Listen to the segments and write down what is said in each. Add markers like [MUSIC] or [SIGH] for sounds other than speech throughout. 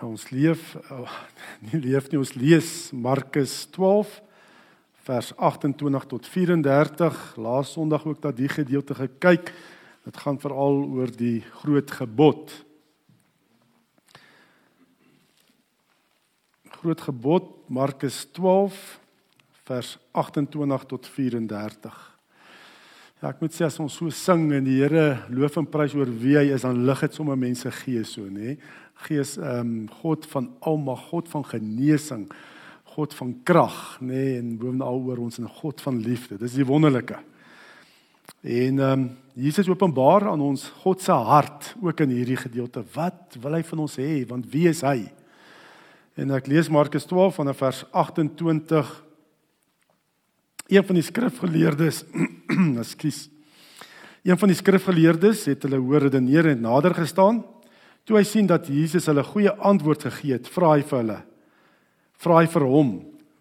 Ons leef oh, [LAUGHS] nie leef nie ons lees Markus 12 vers 28 tot 34. Laas Sondag ook dat die gedeelte gekyk. Dit gaan veral oor die groot gebod. Groot gebod Markus 12 vers 28 tot 34. Ja, ek moet sê as ons so sing en die Here loof en prys oor wie hy is, dan lig dit sommer mense gees so, nê? Gees ehm um, God van almag, God van genesing, God van krag, nê, en bovenal oor ons 'n God van liefde. Dis die wonderlike. En ehm um, Jesus openbaar aan ons God se hart ook in hierdie gedeelte. Wat wil hy van ons hê? Want wie is hy? En ek lees Markus 12 vanaf vers 28 een van die skrifgeleerdes, [CLEARS THROAT] ekskuus. Een van die skrifgeleerdes het hulle hoor redeneer en nader gestaan. Toe hy sien dat Jesus hulle goeie antwoord gegee het, vra hy vir hulle: "Vra hy vir hom: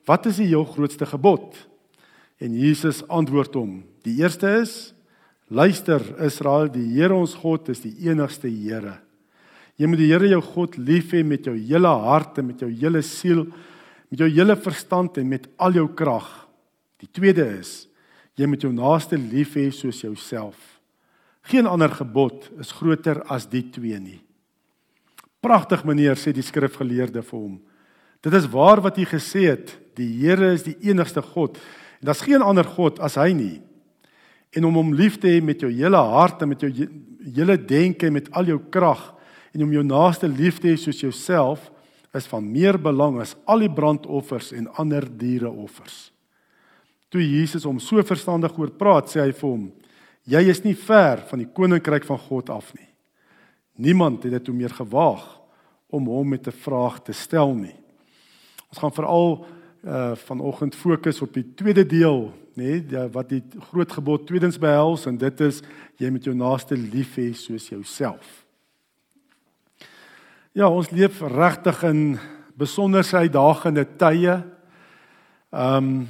Wat is die heel grootste gebod?" En Jesus antwoord hom: "Die eerste is: Luister Israel, die Here ons God is die enigste Here. Jy moet die Here jou God lief hê met jou hele hart en met jou hele siel, met jou hele verstand en met al jou krag." Die tweede is jy moet jou naaste lief hê soos jouself. Geen ander gebod is groter as die twee nie. Pragtig meneer sê die skrifgeleerde vir hom. Dit is waar wat hy gesê het, die Here is die enigste God en daar's geen ander god as hy nie. En om hom lief te hê met jou hele hart en met jou hele denke en met al jou krag en om jou naaste lief te hê soos jouself is van meer belang as al die brandoffers en ander diereoffers. Toe Jesus hom so verstandig oor praat, sê hy vir hom: "Jy is nie ver van die koninkryk van God af nie." Niemand het dit toe meer gewaag om hom met 'n vraag te stel nie. Ons gaan veral uh vanoggend fokus op die tweede deel, nê, nee, wat die groot gebod tweedens behels en dit is jy moet jou naaste lief hê soos jouself. Ja, ons leef regtig in besonderse uitdagende tye. Um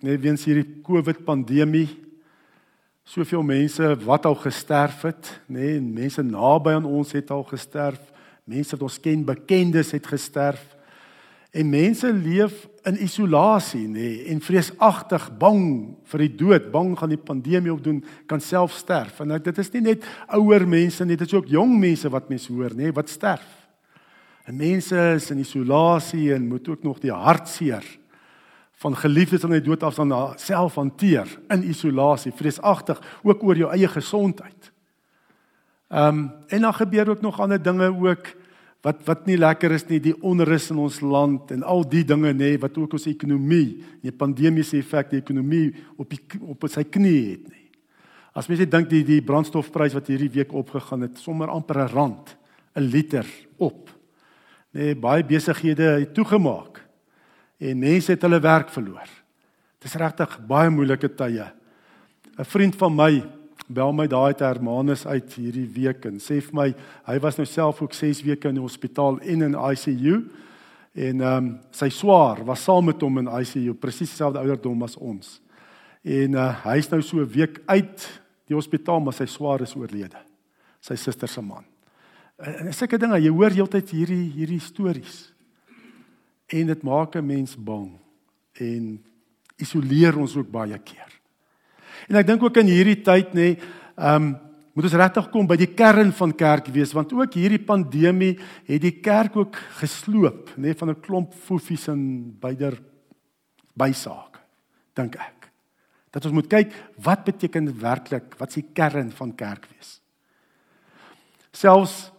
net weens hierdie COVID pandemie soveel mense wat al gesterf het, nê, en mense naby aan ons het al gesterf. Mense wat ons ken, bekendes het gesterf. En mense leef in isolasie, nê, en vreesagtig bang vir die dood, bang gaan die pandemie opdoen, kan self sterf. En dit is nie net ouer mense nie, dit is ook jong mense wat mense hoor, nê, wat sterf. En mense is in isolasie en moet ook nog die hartseer van geliefdes aan die dood af dan self hanteer in isolasie, vreesagtig ook oor jou eie gesondheid. Ehm um, en dan gebeur ook nog ander dinge ook wat wat nie lekker is nie, die onrus in ons land en al die dinge nê wat ook ons ekonomie, die pandemiese effek die ekonomie op die, op sy knie het nê. As mens dink die die brandstofprys wat hierdie week opgegaan het, sommer amper 'n rand 'n liter op. Nê, baie besighede het toegemaak en mense het hulle werk verloor. Dit is regtig baie moeilike tye. 'n Vriend van my bel my daai te Hermanus uit hierdie week en sê vir my hy was nou self ook 6 weke in die hospitaal en in ICU en ehm um, sy swaar was saam met hom in ICU presies dieselfde ouderdom as ons. En uh, hy's nou so 'n week uit die hospitaal maar sy swaar is oorlede. Sy suster se man. En, en sulke dinge, jy hoor heeltyd hierdie hierdie stories en dit maak 'n mens bang en isoleer ons ook baie keer. En ek dink ook in hierdie tyd nê, ehm um, moet ons regtig kom by die kern van kerk wees want ook hierdie pandemie het die kerk ook gesloop nê van 'n klomp fofies en byder bysaak dink ek. Dat ons moet kyk wat beteken werklik? Wat is die kern van kerk wees? Selfs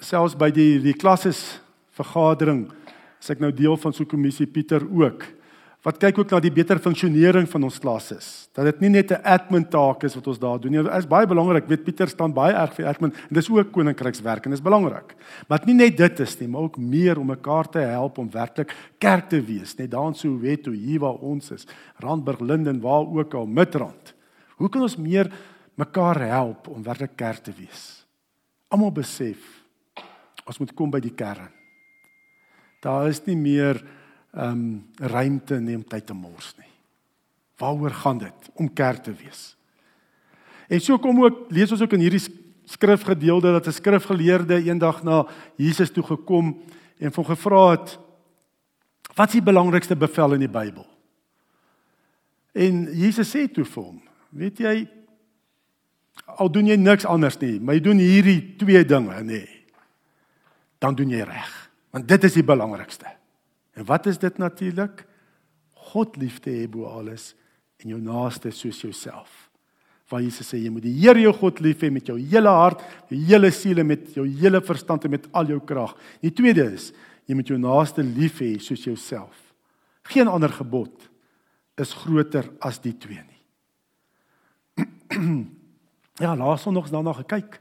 selfs by die die klasses vergadering as ek nou deel van so 'n kommissie Pieter ook wat kyk ook na die beter funksionering van ons klasse. Dat dit nie net 'n admin taak is wat ons daar doen nie. Dit is baie belangrik. Weet Pieter staan baie erg vir admin en dis ook koninkrykswerk en dis belangrik. Maar nie net dit is nie, maar ook meer om mekaar te help om werklik kerk te wees, net daar in Soweto hier waar ons is, Randburg, Linden, waar ook al Midrand. Hoe kan ons meer mekaar help om werklik kerk te wees? Almal besef ons moet kom by die kern. Daar is nie meer ehm um, ruimte nie om tyd te mors nie. Waaroor gaan dit om kerk te wees? En so kom ook lees ons ook in hierdie skrifgedeelte dat 'n skrifgeleerde eendag na Jesus toe gekom en hom gevra het wat is die belangrikste bevel in die Bybel? En Jesus sê toe vir hom, weet jy al doen jy niks anders nie, maar jy doen hierdie twee dinge nê. Dan doen jy reg, want dit is die belangrikste. En wat is dit natuurlik? God liefde hê bo alles en jou naaste soos jouself waar Jesus sê jy moet die Here jou God lief hê met jou hele hart, jou hele siel en met jou hele verstand en met al jou krag. Die tweede is jy moet jou naaste lief hê soos jouself. Geen ander gebod is groter as die twee nie. [CLEARS THROAT] ja, laas ons nog daarna gekyk.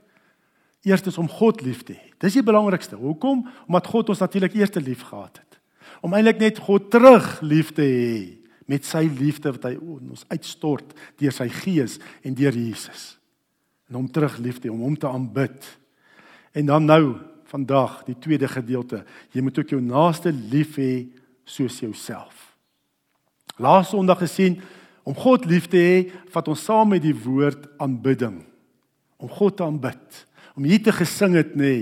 Eerstens om God lief te hê. Dis die belangrikste. Hoekom? Omdat God ons natuurlik eers lief gehad het. Om eintlik net God terug lief te hê met sy liefde wat hy ons uitstort deur sy gees en deur Jesus. En hom terug liefde om hom te aanbid. En dan nou vandag die tweede gedeelte, jy moet ook jou naaste lief hê soos jouself. Laas Sondag gesien om God lief te hê, vat ons saam met die woord aanbidding. Om God te aanbid. Om hier te gesing het nê,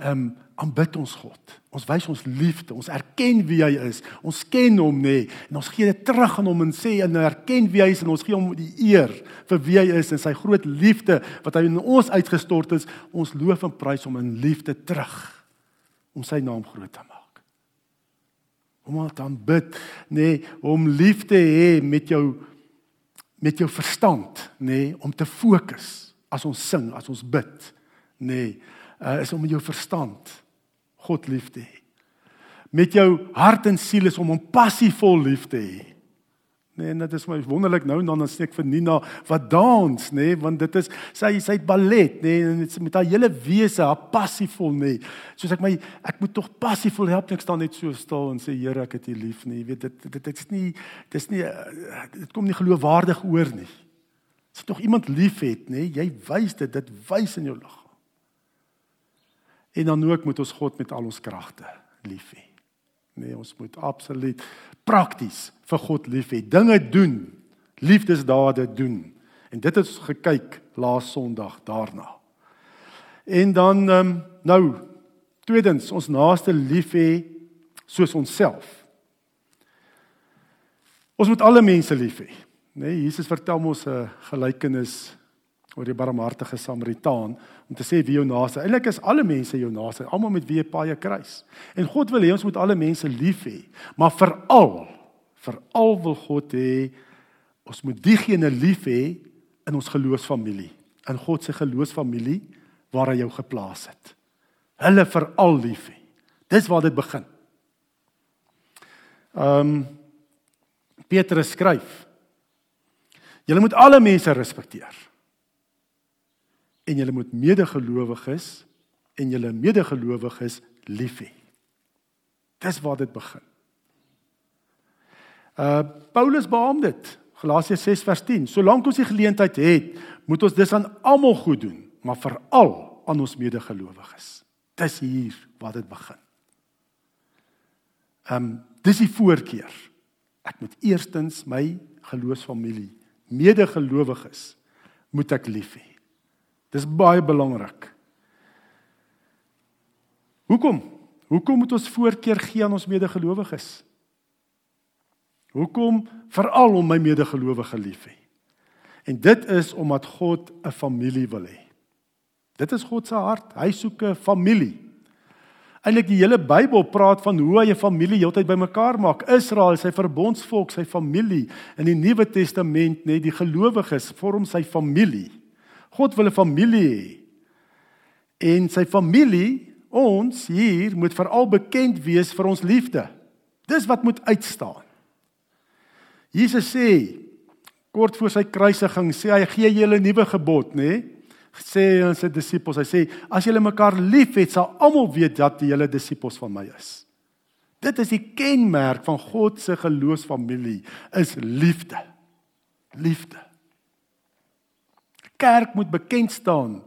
ehm um, aanbid ons God. Ons wys ons liefde, ons erken wie hy is. Ons ken hom nê nee, en ons gee dit terug aan hom en sê en erken wie hy is en ons gee hom die eer vir wie hy is en sy groot liefde wat hy in ons uitgestort is. Ons loof en prys hom in liefde terug om sy naam groot te maak. Om te aanbid nê, nee, om liefde hê met jou met jou verstand nê, nee, om te fokus as ons sing, as ons bid nê, nee, uh, is om met jou verstand God lief te hê. Met jou hart en siel is om hom passievol lief te hê. Nee, en dit is my wonderlik nou en dan dan sê ek vir Nina wat dans, nê, nee, want dit is sy sy het ballet, nê, nee, en met haar hele wese, haar passievol, nê. Nee. Soos ek my ek moet tog passievol help, ek staan net so stil en sê Here, ek het U lief, nê. Nee. Jy weet dit dit dit is nie dis nie dit kom nie geloofwaardig oor nie. As jy tog iemand liefhet, nê, jy wys dit, dit wys in jou liggaam. En dan ook moet ons God met al ons kragte lief hê. Nee, ons moet absoluut prakties vir God lief hê. Dinge doen, liefdesdade doen. En dit het ons gekyk laas Sondag daarna. En dan um, nou tweedens, ons naaste lief hê soos onsself. Ons moet alle mense lief hê. Nee, Jesus vertel ons 'n gelykenis oor die barmhartige Samaritaan om te sê wie jou naaste. Eilik is alle mense jou naaste, almal met wie jy paai kruis. En God wil hê ons moet alle mense lief hê, maar veral veral wil God hê ons moet diegene lief hê in ons geloofsfamilie, in God se geloofsfamilie waar hy jou geplaas het. Hulle veral lief hê. Dis waar dit begin. Ehm um, Petrus skryf Julle moet alle mense respekteer en julle moet medegelowiges en julle medegelowiges lief hê. Dis waar dit begin. Uh Paulus beamoed dit. Galasiërs 6 vers 10. Solank ons die geleentheid het, moet ons dis aan almal goed doen, maar veral aan ons medegelowiges. Dis hier waar dit begin. Um dis die voorkeur. Ek moet eerstens my geloofsfamilie, medegelowiges moet ek lief hê. Dis baie belangrik. Hoekom? Hoekom moet ons voorkeur gee aan ons medegelowiges? Hoekom veral om my medegelowige lief hê? En dit is omdat God 'n familie wil hê. Dit is God se hart. Hy soek 'n familie. Eilik die hele Bybel praat van hoe hy 'n familie heeltyd bymekaar maak. Israel, sy verbondsvolk, sy familie. In die Nuwe Testament, net die gelowiges vorm sy familie. God wil 'n familie hê. En sy familie, ons hier moet veral bekend wees vir ons liefde. Dis wat moet uitstaan. Jesus sê kort voor sy kruisiging sê hy gee julle 'n nuwe gebod, nê? Nee? Sê aan sy disippels, hy sê as julle mekaar liefhet, sal almal weet dat julle disippels van my is. Dit is die kenmerk van God se geloofsfamilie is liefde. Liefde kerk moet bekend staan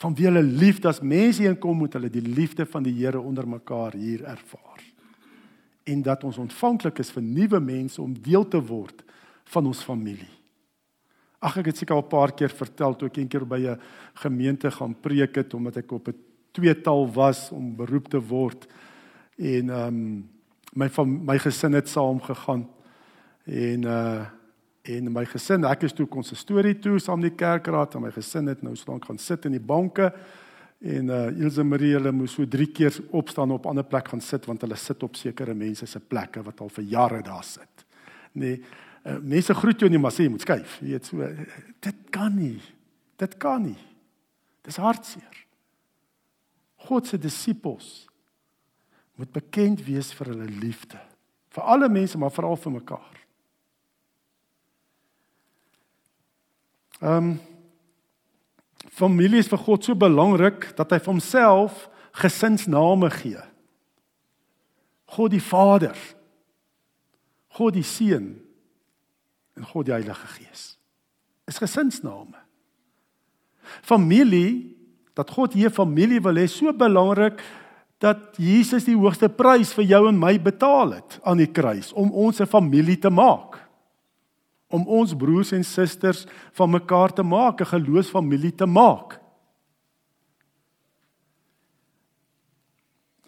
van wie hulle liefde as mense inkom moet hulle die liefde van die Here onder mekaar hier ervaar. En dat ons ontvanklik is vir nuwe mense om deel te word van ons familie. Ag ek het seker al 'n paar keer vertel toe ek eendag by 'n gemeente gaan preek het omdat ek op 'n tweetal was om beroep te word en ehm um, my van my gesin het saam gegaan en uh en my gesin ek is toe kon se storie toe saam die kerkraad en my gesin het nou staan gaan sit in die banke en uh Ilse Marie hulle moes so 3 keer opstaan op 'n ander plek gaan sit want hulle sit op sekere mense se plekke wat al vir jare daar sit. Nee, uh, mense groet jou nie maar sê jy moet skuif. Jy weet so dit kan nie. Dit kan nie. Dis hartseer. God se disippels moet bekend wees vir hulle liefde vir alle mense maar veral vir mekaar. Ehm um, familie is vir God so belangrik dat hy vir homself gesinsname gee. God die Vader, God die Seun en God die Heilige Gees. Is gesinsname. Familie dat God hier familie wil hê so belangrik dat Jesus die hoogste prys vir jou en my betaal het aan die kruis om ons 'n familie te maak. Om ons broers en susters van mekaar te maak, 'n geloofsfamilie te maak.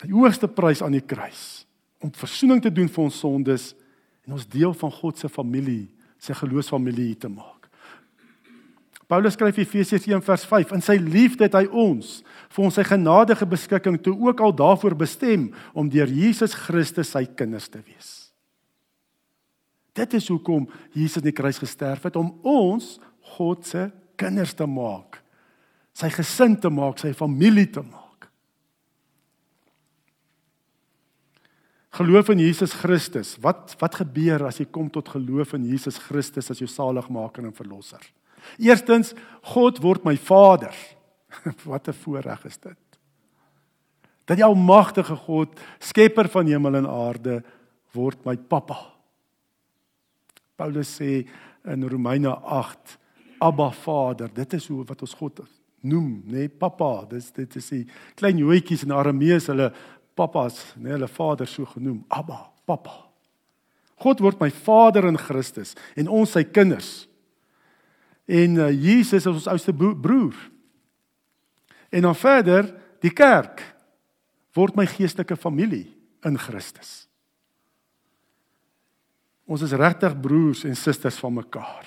Die hoogste prys aan die kruis om verzoening te doen vir ons sondes en ons deel van God se familie, sy geloofsfamilie te maak. Paulus skryf Efesiërs 1 vers 5: "In sy liefde het hy ons vir ons sy genadige beskikking toe ook al daarvoor bestem om deur Jesus Christus sy kinders te wees." Dit is hoekom Jesus aan die kruis gesterf het om ons God se kinders te maak, sy gesin te maak, sy familie te maak. Geloof in Jesus Christus. Wat wat gebeur as jy kom tot geloof in Jesus Christus as jou saligmaker en verlosser? Eerstens, God word my Vader. [LAUGHS] Wat 'n voorreg is dit. Dat die almagtige God, skepper van hemel en aarde, word my pappa. Paulus sê in Romeine 8, Abba Vader. Dit is hoe wat ons God noem, nê, nee, pappa. Dis dit is die klein joetjies in Aramees, hulle pappas, nê, nee, hulle vader so genoem, Abba, pappa. God word my Vader in Christus en ons sy kinders. En uh, Jesus is ons ouste broer. En dan verder, die kerk word my geestelike familie in Christus. Ons is regtig broers en susters van mekaar.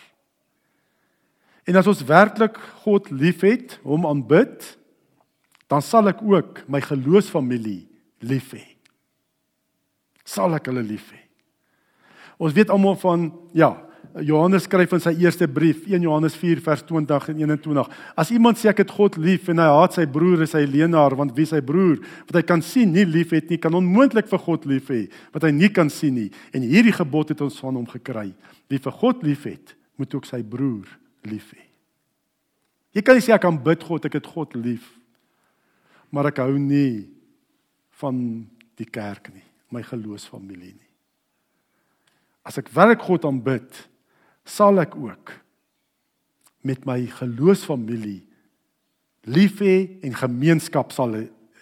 En as ons werklik God liefhet, hom aanbid, dan sal ek ook my geloofsfamilie lief hê. Sal ek hulle lief hê. Ons weet almal van ja, Johannes skryf in sy eerste brief, 1 Johannes 4 vers 20 en 21. As iemand sê ek het God lief en hy haat sy broer, is hy leenaar, want wie sy broer wat hy kan sien nie liefhet nie, kan onmoontlik vir God lief hê wat hy nie kan sien nie. En hierdie gebod het ons van hom gekry. Wie vir God liefhet, moet ook sy broer lief hê. Jy kan nie sê ek kan bid God, ek het God lief. Maar ek hou nie van die kerk nie, my geloofsfamilie nie. As ek werk God aanbid, sal ek ook met my geloofsfamilie lief hê en gemeenskap sal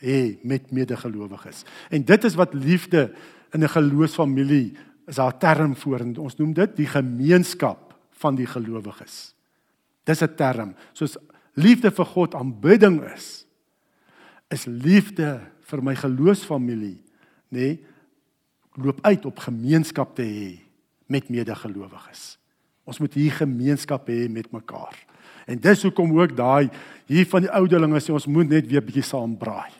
hê met medegelowiges. En dit is wat liefde in 'n geloofsfamilie is 'n term voor en ons noem dit die gemeenskap van die gelowiges. Dis 'n term. Soos liefde vir God aanbidding is, is liefde vir my geloofsfamilie, nê, nee, loop uit op gemeenskap te hê met medegelowiges. Ons moet hier gemeenskap hê met mekaar. En dis hoekom ook daai hier van die ouderlinge sê ons moet net weer bietjie saam braai.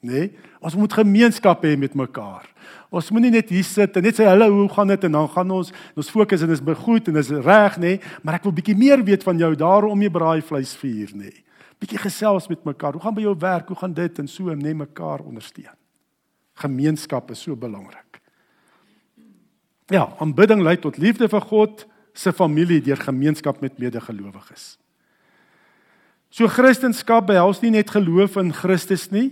Nê? Nee? Ons moet gemeenskap hê met mekaar. Ons moenie net hier sit en net sê hallo, hoe gaan dit en dan gaan ons ons fokus en is goed en is reg nê, nee? maar ek wil bietjie meer weet van jou daarom jy braai vleis vir nê. Nee? Bietjie gesels met mekaar. Hoe gaan by jou werk? Hoe gaan dit en so nê mekaar ondersteun. Gemeenskap is so belangrik. Ja, aanbidding lei tot liefde vir God se familie deur gemeenskap met medegelowiges. So Christendom behels nie net geloof in Christus nie,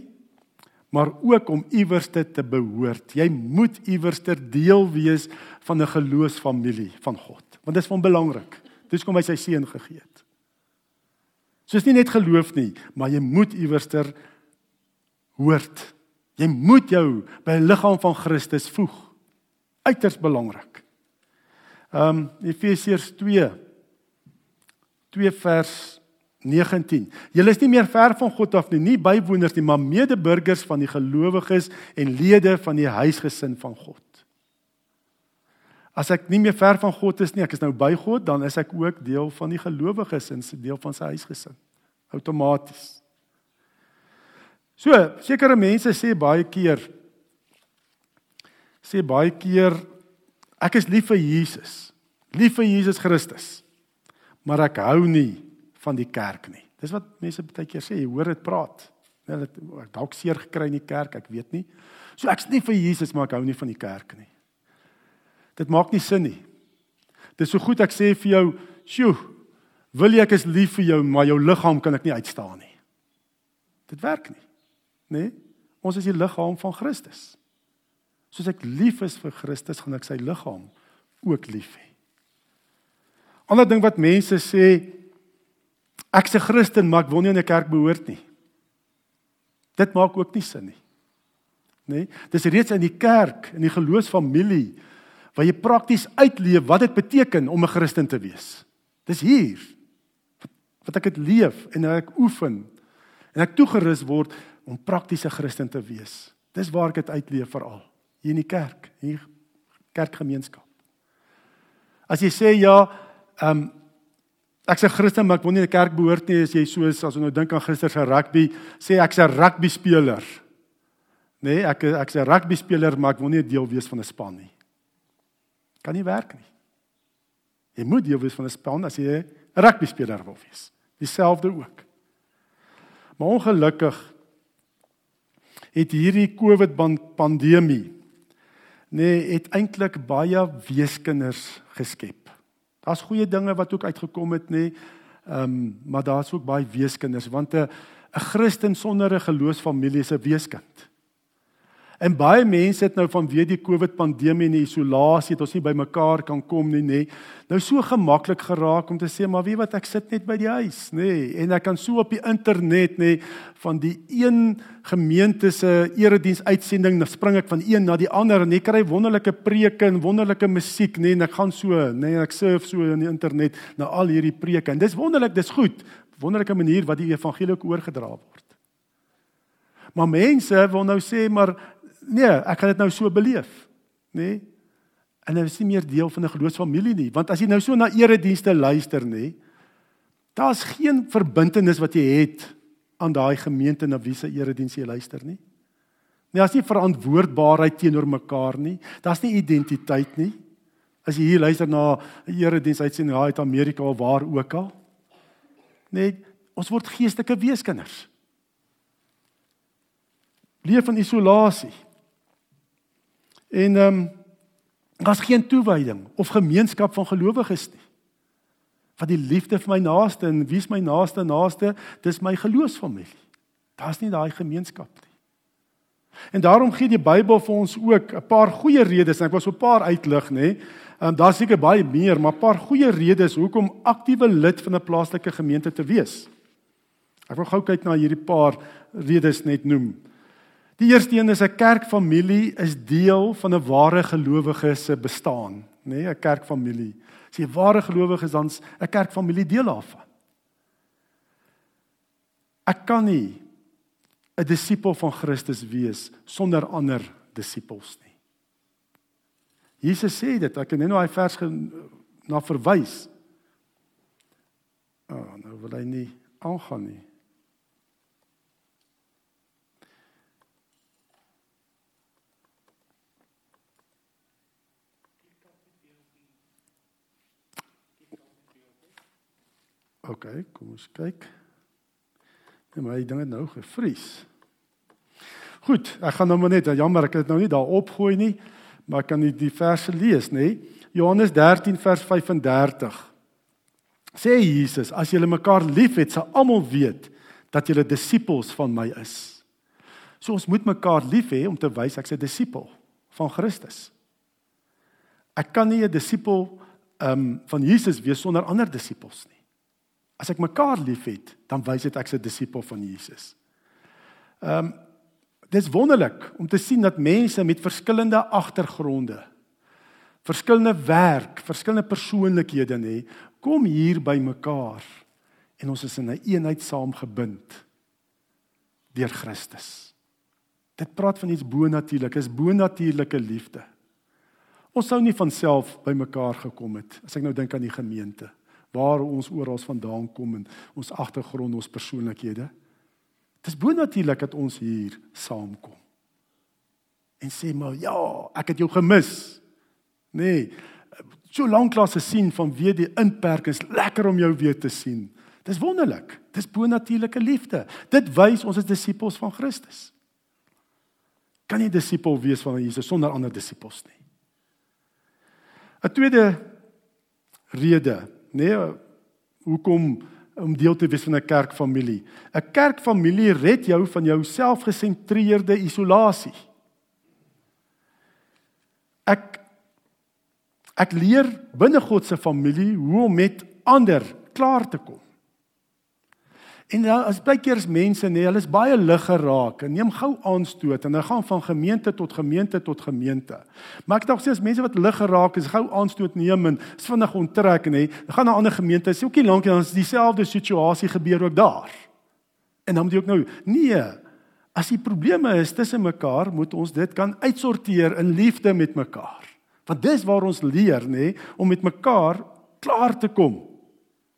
maar ook om iewers te, te behoort. Jy moet iewers ter deel wees van 'n geloofsfamilie van God, want dit is van belangrik. Dis kom hy sy seun gegee het. So is nie net geloof nie, maar jy moet iewers ter hoort. Jy moet jou by die liggaam van Christus voeg. Uiters belangrik. Um Efesiërs 2 2 vers 19. Julle is nie meer ver van God af nie, nie bywoners nie, maar medeburgers van die gelowiges en lede van die huisgesin van God. As ek nie meer ver van God is nie, ek is nou by God, dan is ek ook deel van die gelowiges en deel van sy huisgesin. Outomaties. So, sekere mense sê baie keer sê baie keer ek is lief vir Jesus. Lief vir Jesus Christus. Maar ek hou nie van die kerk nie. Dis wat mense baie keer sê, jy hoor dit praat. Hulle het dalk seer gekry in die kerk, ek weet nie. So ek's nie vir Jesus, maar ek hou nie van die kerk nie. Dit maak nie sin nie. Dis so goed ek sê vir jou, "Sjoe, wil jy ek is lief vir jou, maar jou liggaam kan ek nie uitstaan nie." Dit werk nie. Nê? Nee? Ons is die liggaam van Christus. Soos ek lief is vir Christus, gaan ek sy liggaam ook lief hê. Ander ding wat mense sê, Ek's 'n Christen, maar ek wil nie in 'n kerk behoort nie. Dit maak ook nie sin nie. Nê? Nee? Dis reeds in die kerk, in die geloofsfamilie waar jy prakties uitleef wat dit beteken om 'n Christen te wees. Dis hier wat ek dit leef en ek oefen en ek toegerus word om praktiese Christen te wees. Dis waar ek dit uitleef veral hier in die kerk, hier kerkgemeenskap. As jy sê ja, ehm um, Ek's 'n Christen, maar ek wil nie in 'n kerk behoort nie as jy so is as ons nou dink aan gister se rugby, sê ek's 'n rugby speler. Nee, ek ek's 'n rugby speler, maar ek wil nie deel wees van 'n span nie. Kan nie werk nie. Jy moet deel wees van 'n span as jy 'n rugby speler wil wees. Dieselfde ook. Maar ongelukkig het hierdie COVID pandemie nee, het eintlik baie weeskinders geskep. Daar's goeie dinge wat ook uitgekom het nê. Ehm um, maar daar's ook baie weeskinders want 'n 'n Christen sonder 'n geloofsfamilie is 'n weeskind. En baie mense het nou vanweë die COVID pandemie en die isolasie het ons nie by mekaar kan kom nie, nê. Nou so gemaklik geraak om te sê maar weet wat ek sit net by die huis, nê. En ek kan so op die internet nê van die een gemeente se erediens uitsending, dan spring ek van een na die ander en ek kry wonderlike preke en wonderlike musiek, nê. En ek gaan so, nê, ek surf so in die internet na al hierdie preke. En dis wonderlik, dis goed. Wonderlike manier wat die evangelie oorgedra word. Maar mense wil nou sê maar nee, ek gaan dit nou so beleef, nê? Nee? En hulle is nie meer deel van 'n geloofsfamilie nie, want as jy nou so na eredienste luister, nê, daar's geen verbintenis wat jy het aan daai gemeente na wie se erediens jy luister nie. Nee, daar's nie verantwoordbaarheid teenoor mekaar nie. Daar's nie identiteit nie. As jy hier luister na 'n erediens uitsien ja, uit Amerika of waar ook al. Nee, ons word geestelike weeskinders. Leef in isolasie. En ehm um, daar's geen toewyding of gemeenskap van gelowiges nie. Wat die liefde vir my naaste en wie is my naaste naaste? Dis my geloofsfamilie. Daar's nie daai gemeenskap nie. En daarom gee die Bybel vir ons ook 'n paar goeie redes en ek wil so 'n paar uitlig, nê. Ehm um, daar's seker baie meer, maar 'n paar goeie redes hoekom aktiewe lid van 'n plaaslike gemeente te wees. Ek wil gou kyk na hierdie paar redes net noem. Die eerste een is 'n kerkfamilie is deel van 'n ware gelowige se bestaan, nê, nee, 'n kerkfamilie. As jy ware gelowige is, dan's 'n kerkfamilie deel daarvan. Ek kan nie 'n disipel van Christus wees sonder ander disippels nie. Jesus sê dit, ek kan net nou daai vers na verwys. Ah, oh, nou wil hy nie aangaan nie. OK, kom ons kyk. Nee, maar die ding het nou gevries. Goed, ek gaan nou maar net, jammer ek het dit nou nie daar opgooi nie, maar ek kan nie die verse lees nê. Johannes 13 vers 35. Sê Jesus, as julle mekaar liefhet, sal almal weet dat julle disippels van my is. So ons moet mekaar lief hê om te wys ek's 'n disipel van Christus. Ek kan nie 'n disipel ehm um, van Jesus wees sonder ander disippels nie. As ek mekaar liefhet, dan wys dit ek's 'n disipel van Jesus. Ehm um, dis wonderlik om te sien dat mense met verskillende agtergronde, verskillende werk, verskillende persoonlikhede nê, kom hier by mekaar en ons is in 'n een eenheid saamgebind deur Christus. Dit praat van iets bo-natuurlik, is bo-natuurlike liefde. Ons sou nie van self by mekaar gekom het as ek nou dink aan die gemeente waar ons oral vandaan kom en ons agtergrond, ons persoonlikhede. Dit is bo-natuurlik dat ons hier saamkom. En sê maar ja, ek het jou gemis. Nee, so lank lank se sien van wie die inperkings lekker om jou weer te sien. Dis wonderlik. Dis bo-natuurlike liefde. Dit wys ons is disippels van Christus. Kan jy disipel wees van Jesus sonder ander disippels nie? 'n Tweede rede, nee, hoekom om deel te wees van 'n kerkfamilie? 'n Kerkfamilie red jou van jou selfgesentreerde isolasie. Ek ek leer binne God se familie hoe om met ander klaar te kom. En dan as baie keer is mense nê, hulle is baie lig geraak en neem gou aanstoot en hulle gaan van gemeente tot gemeente tot gemeente. Maar ek dink sê as mense wat lig geraak is, gou aanstoot neem en is vinnig onttrek nê, dan gaan na ander gemeente, is ook nie lank dan is dieselfde situasie gebeur ook daar. En dan moet jy ook nou nee, as die probleme is tussen mekaar, moet ons dit kan uitsorteer in liefde met mekaar. Want dis waar ons leer nê, om met mekaar klaar te kom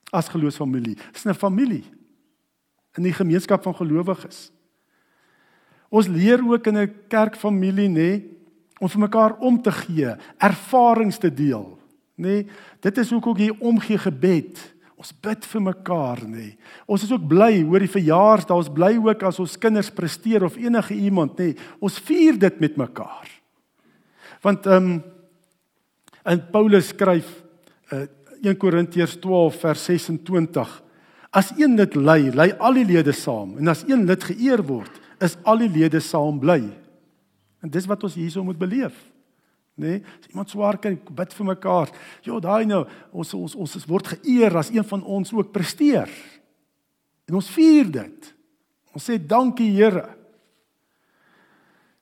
as geloofsfamilie. Dis 'n familie in die gemeenskap van gelowiges. Ons leer ook in 'n kerkfamilie nê om vir mekaar om te gee, ervarings te deel, nê. Dit is hoekom hier omgee gebed. Ons bid vir mekaar nê. Ons is ook bly oor die verjaarsdag. Ons bly ook as ons kinders presteer of enige iemand nê. Ons vier dit met mekaar. Want ehm um, in Paulus skryf uh, 1 Korintiërs 12 vers 26 As een lid ly, ly al die lede saam. En as een lid geëer word, is al die lede saam bly. En dis wat ons hierso moet beleef. Nê? Nee? As iemand swaar kry, bid vir mekaar. Ja, daai nou, ons ons ons word geëer as een van ons ook presteer. En ons vier dit. Ons sê dankie Here.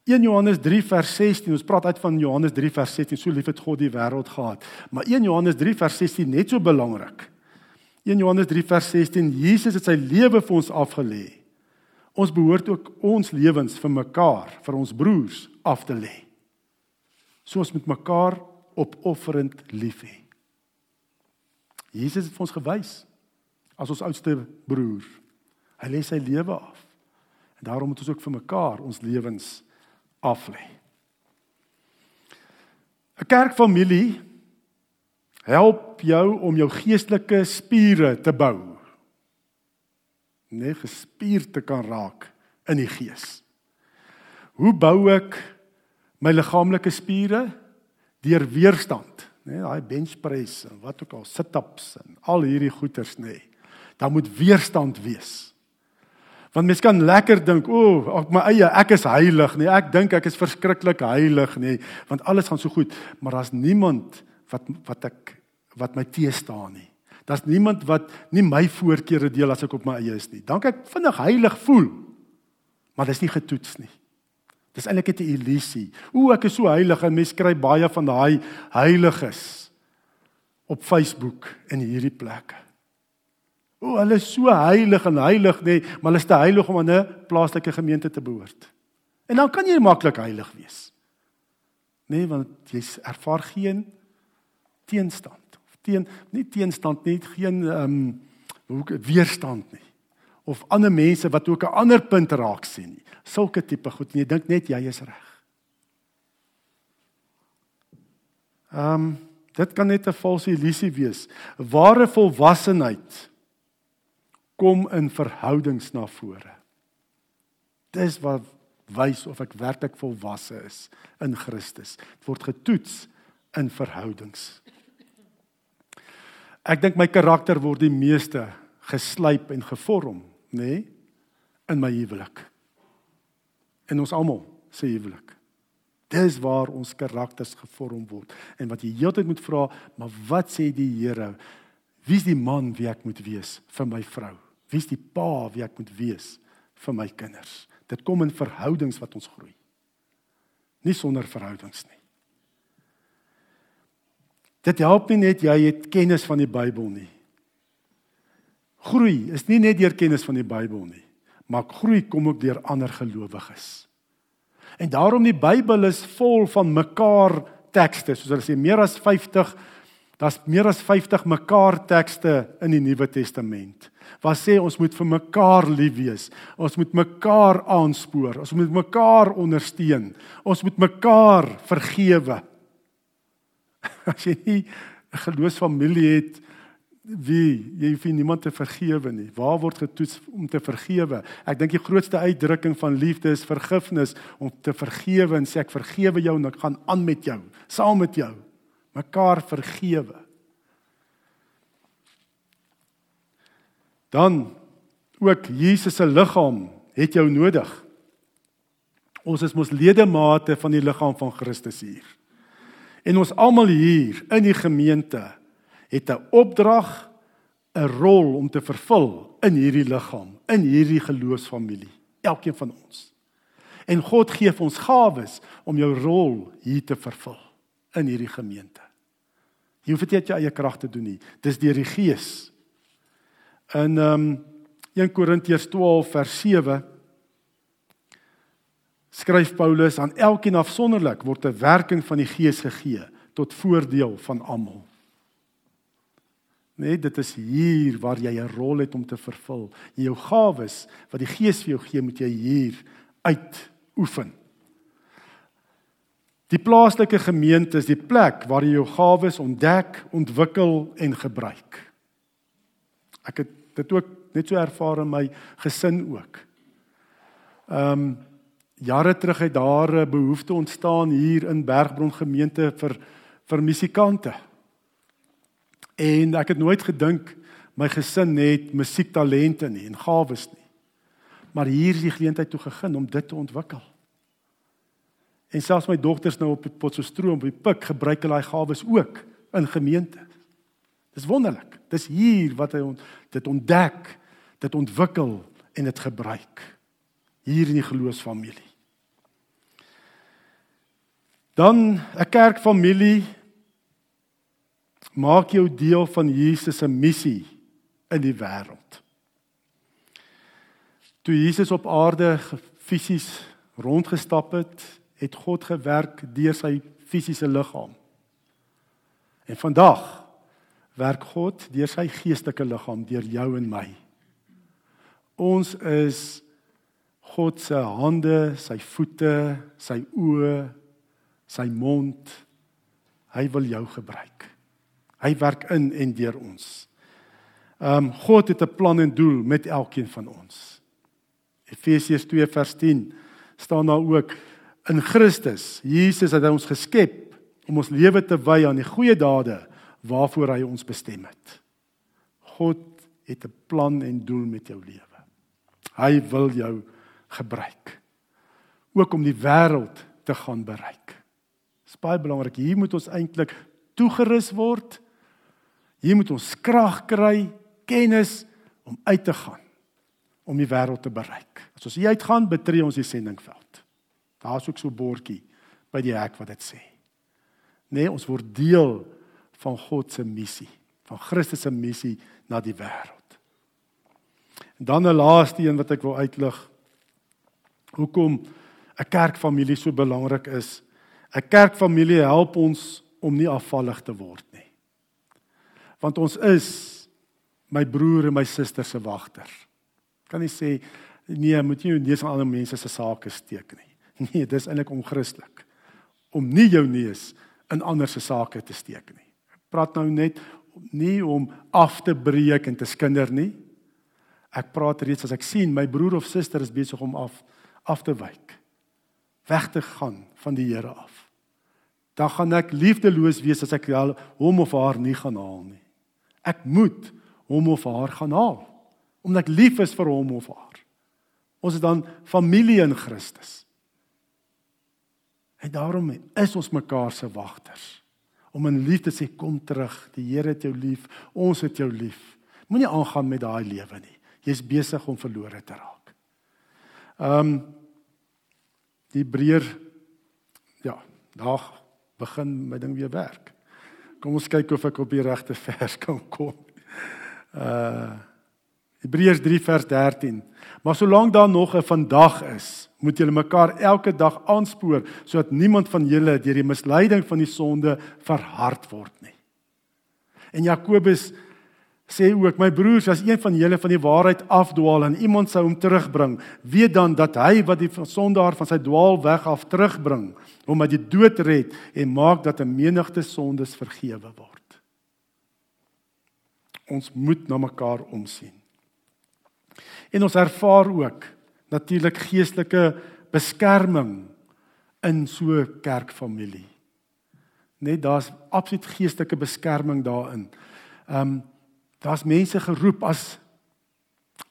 1 Johannes 3 vers 16. Ons praat uit van Johannes 3 vers 16. So lief het God die wêreld gehad. Maar 1 Johannes 3 vers 16 net so belangrik. 1 Johannes 3 vers 16 Jesus het sy lewe vir ons afgelê. Ons behoort ook ons lewens vir mekaar, vir ons broers af te lê. Soos met mekaar opofferend lief hê. Jesus het vir ons gewys as ons oudste broer. Hy lê sy lewe af. En daarom moet ons ook vir mekaar ons lewens af lê. 'n Kerkfamilie help jou om jou geestelike spiere te bou. Nee, gespierd te kan raak in die gees. Hoe bou ek my liggaamlike spiere? Deur weerstand, nê, nee, daai bench press en wat ook al, sit-ups en al hierdie goeters, nê. Nee. Daar moet weerstand wees. Want mens kan lekker dink, o, oh, ek my eie, ek is heilig, nee, ek dink ek is verskriklik heilig, nê, nee, want alles gaan so goed, maar daar's niemand wat wat ek wat my teë staan nie. Daar's niemand wat nie my voorkeure deel as ek op my eie is nie. Dan kan ek vinnig heilig voel. Maar dis nie getoets nie. Dis eintlik 'n illusie. O, ek is so heilig en mense kry baie van daai heiliges op Facebook in hierdie plekke. O, hulle is so heilig en heilig nê, maar hulle is te heilig om aan 'n plaaslike gemeente te behoort. En dan kan jy maklik heilig wees. Nee, want jy ervaar geen teenstand teen nie teenstand nie, geen ehm um, weerstand nie. Of ander mense wat ook 'n ander punt raak sien nie. Sulke tipe goed en jy dink net jy is reg. Ehm um, dit kan net 'n valse illusie wees. Ware volwassenheid kom in verhoudings na vore. Dis wat wys of ek werklik volwasse is in Christus. Dit word getoets in verhoudings. Ek dink my karakter word die meeste geslyp en gevorm, nê, nee, in my huwelik. In ons almal se huwelik. Dis waar ons karakters gevorm word. En wat jy heeltyd moet vra, maar wat sê die Here? Wie's die man wie ek moet wees vir my vrou? Wie's die pa wie ek moet wees vir my kinders? Dit kom in verhoudings wat ons groei. Nie sonder verhoudings nie. Dit help nie net jy het kennis van die Bybel nie. Groei is nie net deur kennis van die Bybel nie, maar groei kom ook deur ander gelowiges. En daarom die Bybel is vol van mekaar tekste, soos hulle sê meer as 50 Daar's meer as 50 mekaar tekste in die Nuwe Testament. Wat sê ons moet vir mekaar lief wees. Ons moet mekaar aanspoor. Ons moet mekaar ondersteun. Ons moet mekaar vergewe. [LAUGHS] As jy nie 'n geloofsfamilie het wie jy hoef niemand te vergewe nie. Waar word getoets om te vergewe? Ek dink die grootste uitdrukking van liefde is vergifnis om te vergewe en sê ek vergewe jou en ek gaan aan met jou, saam met jou mekaar vergewe. Dan ook Jesus se liggaam het jou nodig. Ons is mos ledemate van die liggaam van Christus hier. En ons almal hier in die gemeente het 'n opdrag, 'n rol om te vervul in hierdie liggaam, in hierdie geloofsfamilie, elkeen van ons. En God gee vir ons gawes om jou rol hier te vervul in hierdie gemeente. Jy hoef dit nie uit jou eie krag te doen nie. Dis deur die Gees. In ehm um, 1 Korintiërs 12 vers 7 skryf Paulus aan elkeen afsonderlik word 'n werking van die Gees gegee tot voordeel van almal. Nee, dit is hier waar jy 'n rol het om te vervul. Jou gawes wat die Gees vir jou gee, moet jy hier uit oefen. Die plaaslike gemeente is die plek waar jy jou gawes ontdek, ontwikkel en gebruik. Ek het dit ook net so ervaar in my gesin ook. Ehm um, jare terug het daar 'n behoefte ontstaan hier in Bergbron gemeente vir vir musikante. En ek het nooit gedink my gesin het musiektalente nie en gawes nie. Maar hier is die geleentheid toe gegee om dit te ontwikkel. En selfs my dogters nou op die Potchefstroom by Pik gebruik hulle daai gawes ook in gemeente. Dis wonderlik. Dis hier wat hy dit ontdek, dit ontwikkel en dit gebruik hier in die geloofsfamilie. Dan 'n kerkfamilie maak jou deel van Jesus se missie in die wêreld. Toe Jesus op aarde fisies rondgestap het, het God gewerk deur sy fisiese liggaam. En vandag werk God deur sy geestelike liggaam deur jou en my. Ons is God se hande, sy voete, sy oë, sy mond. Hy wil jou gebruik. Hy werk in en deur ons. Ehm um, God het 'n plan en doel met elkeen van ons. Efesiërs 2 vers 10 staan daar ook in Christus. Jesus het ons geskep om ons lewe te wy aan die goeie dade waarvoor hy ons bestem het. God het 'n plan en doel met jou lewe. Hy wil jou gebruik ook om die wêreld te gaan bereik. Dit is baie belangrik. Hier moet ons eintlik toegerus word. Hier moet ons krag kry, kennis om uit te gaan om die wêreld te bereik. As ons hier uitgaan, betree ons die sendingveld. Daar's ook so 'n bordjie by die hek wat dit sê. Nee, ons word deel van God se missie, van Christus se missie na die wêreld. En dan 'n laaste een wat ek wil uitlig. Hoekom 'n kerkfamilie so belangrik is. 'n Kerkfamilie help ons om nie afvallig te word nie. Want ons is my broer en my suster se wagter. Kan nie sê nee, moet jy nie aan ander mense se sake steek nie. [LAUGHS] Nee, dis eintlik onchristelik om nie jou neus in ander se sake te steek nie. Ek praat nou net nie om af te breek en te skinder nie. Ek praat reeds as ek sien my broer of suster is besig om af af te wyk. Weg te gaan van die Here af. Dan gaan ek liefdeloos wees as ek hom of haar nie gaan haal nie. Ek moet hom of haar gaan haal omdat ek lief is vir hom of haar. Ons is dan familie in Christus. En daarom is ons mekaar se wagters. Om in liefde sê kom terug, die Here het jou lief, ons het jou lief. Moenie aangaan met daai lewe nie. Jy's besig om verlore te raak. Ehm um, die Hebreër ja, daar begin my ding weer werk. Kom ons kyk of ek op die regte [LAUGHS] vers kan kom. Uh Hebreërs 3 vers 13. Maar solank daar nog 'n vandag is, moet julle mekaar elke dag aanspoor sodat niemand van julle deur die misleiding van die sonde verhard word nie. En Jakobus sê ook my broers as een van julle van die waarheid afdwaal en iemand sou hom terugbring weet dan dat hy wat die sondaar van sy dwaalweg af terugbring hom uit die dood red en maak dat 'n menigte sondes vergewe word. Ons moet na mekaar omsien. En ons ervaar ook natuurlik geestelike beskerming in so 'n kerkfamilie. Net daar's absoluut geestelike beskerming daarin. Ehm um, daar's mense geroep as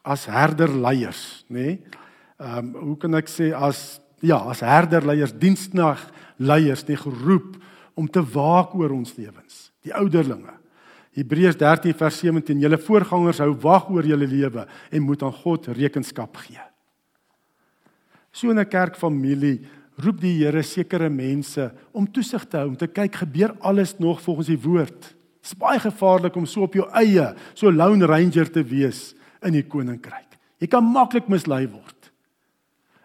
as herderleiers, nê? Nee? Ehm um, hoe kan ek sê as ja, as herderleiers, diensnag leiers, nie geroep om te waak oor ons lewens, die ouderlinge. Hebreërs 13 vers 17: Julle voorgangers hou wag oor julle lewe en moet aan God rekenskap gee. So 'n kerkfamilie roep die Here sekere mense om toesig te hou, om te kyk gebeur alles nog volgens die woord. Dit is baie gevaarlik om so op jou eie, so lone ranger te wees in die koninkryk. Jy kan maklik mislei word.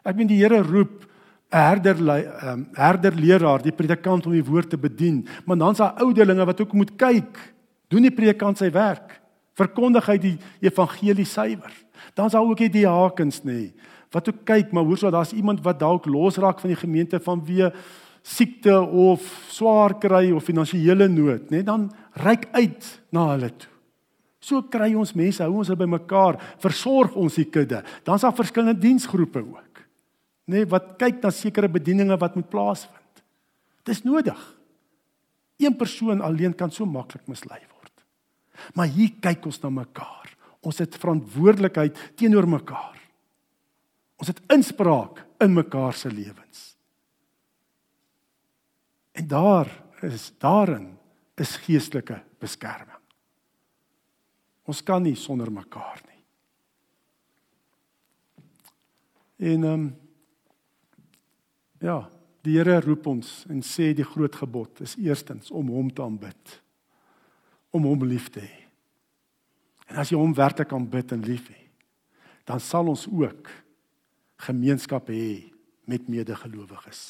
Ek meen die Here roep 'n herder um, herder leraar, die predikant om die woord te bedien, maar dan's daar ouderlinge wat ook moet kyk. Doen die predikant sy werk? Verkondig hy die evangelie suiwer? Dan's daar ook die diakens nê, wat ook kyk, maar hoor so daar's iemand wat dalk losraak van die gemeente van wie siekte of swaar kry of finansiële nood, net dan reik uit na hulle toe. So kry ons mense, hou ons by mekaar, versorg ons die kudde. Dan's daar verskillende diensgroepe ook. Nê wat kyk na sekere bedieninge wat moet plaasvind. Dis nodig. Een persoon alleen kan so maklik mislei word. Maar hier kyk ons na mekaar. Ons het verantwoordelikheid teenoor mekaar. Ons het inspraak in mekaar se lewens. En daar is daarin is geestelike beskerming. Ons kan nie sonder mekaar nie. En ehm um, ja, die Here roep ons en sê die groot gebod is eerstens om hom te aanbid. Om hom lief te hê. En as jy hom werklik aanbid en lief hê, dan sal ons ook gemeenskap hê met medegelowiges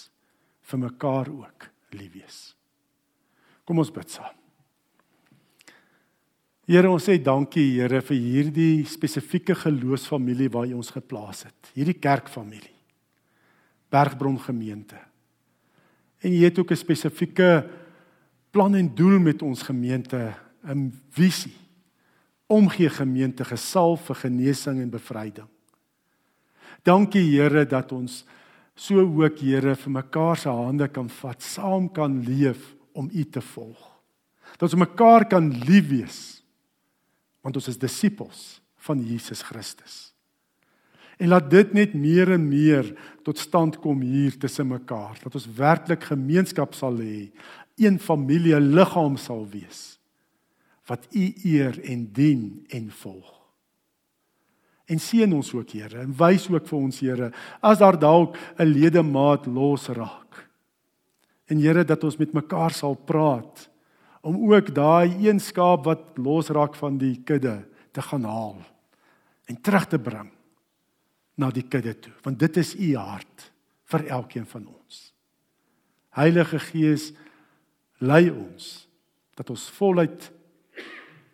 vir mekaar ook lief wees. Kom ons bid saam. Here ons sê dankie Here vir hierdie spesifieke geloofsfamilie waar U ons geplaas het. Hierdie kerkfamilie. Bergbron gemeente. En U het ook 'n spesifieke plan en doel met ons gemeente, 'n visie. Omgee gemeente gesalf vir genesing en bevryding. Dankie Here dat ons so ook Here vir mekaar se hande kan vat, saam kan leef om U te volg. Dat ons mekaar kan lief wees want ons is disippels van Jesus Christus. En laat dit net meer en meer tot stand kom hier tussen mekaar, dat ons werklik gemeenskap sal hê, een familie, liggaam sal wees wat U eer en dien en volg. En seën ons ook Here en wys ook vir ons Here as daar dalk 'n ledemaat losraak. En Here dat ons met mekaar sal praat om ook daai een skaap wat losraak van die kudde te gaan haal en terug te bring na die kudde toe want dit is u hart vir elkeen van ons. Heilige Gees lei ons dat ons voluit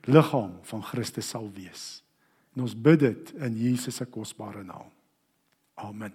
liggaam van Christus sal wees. En ons bid dit in Jesus se kosbare naam. Amen.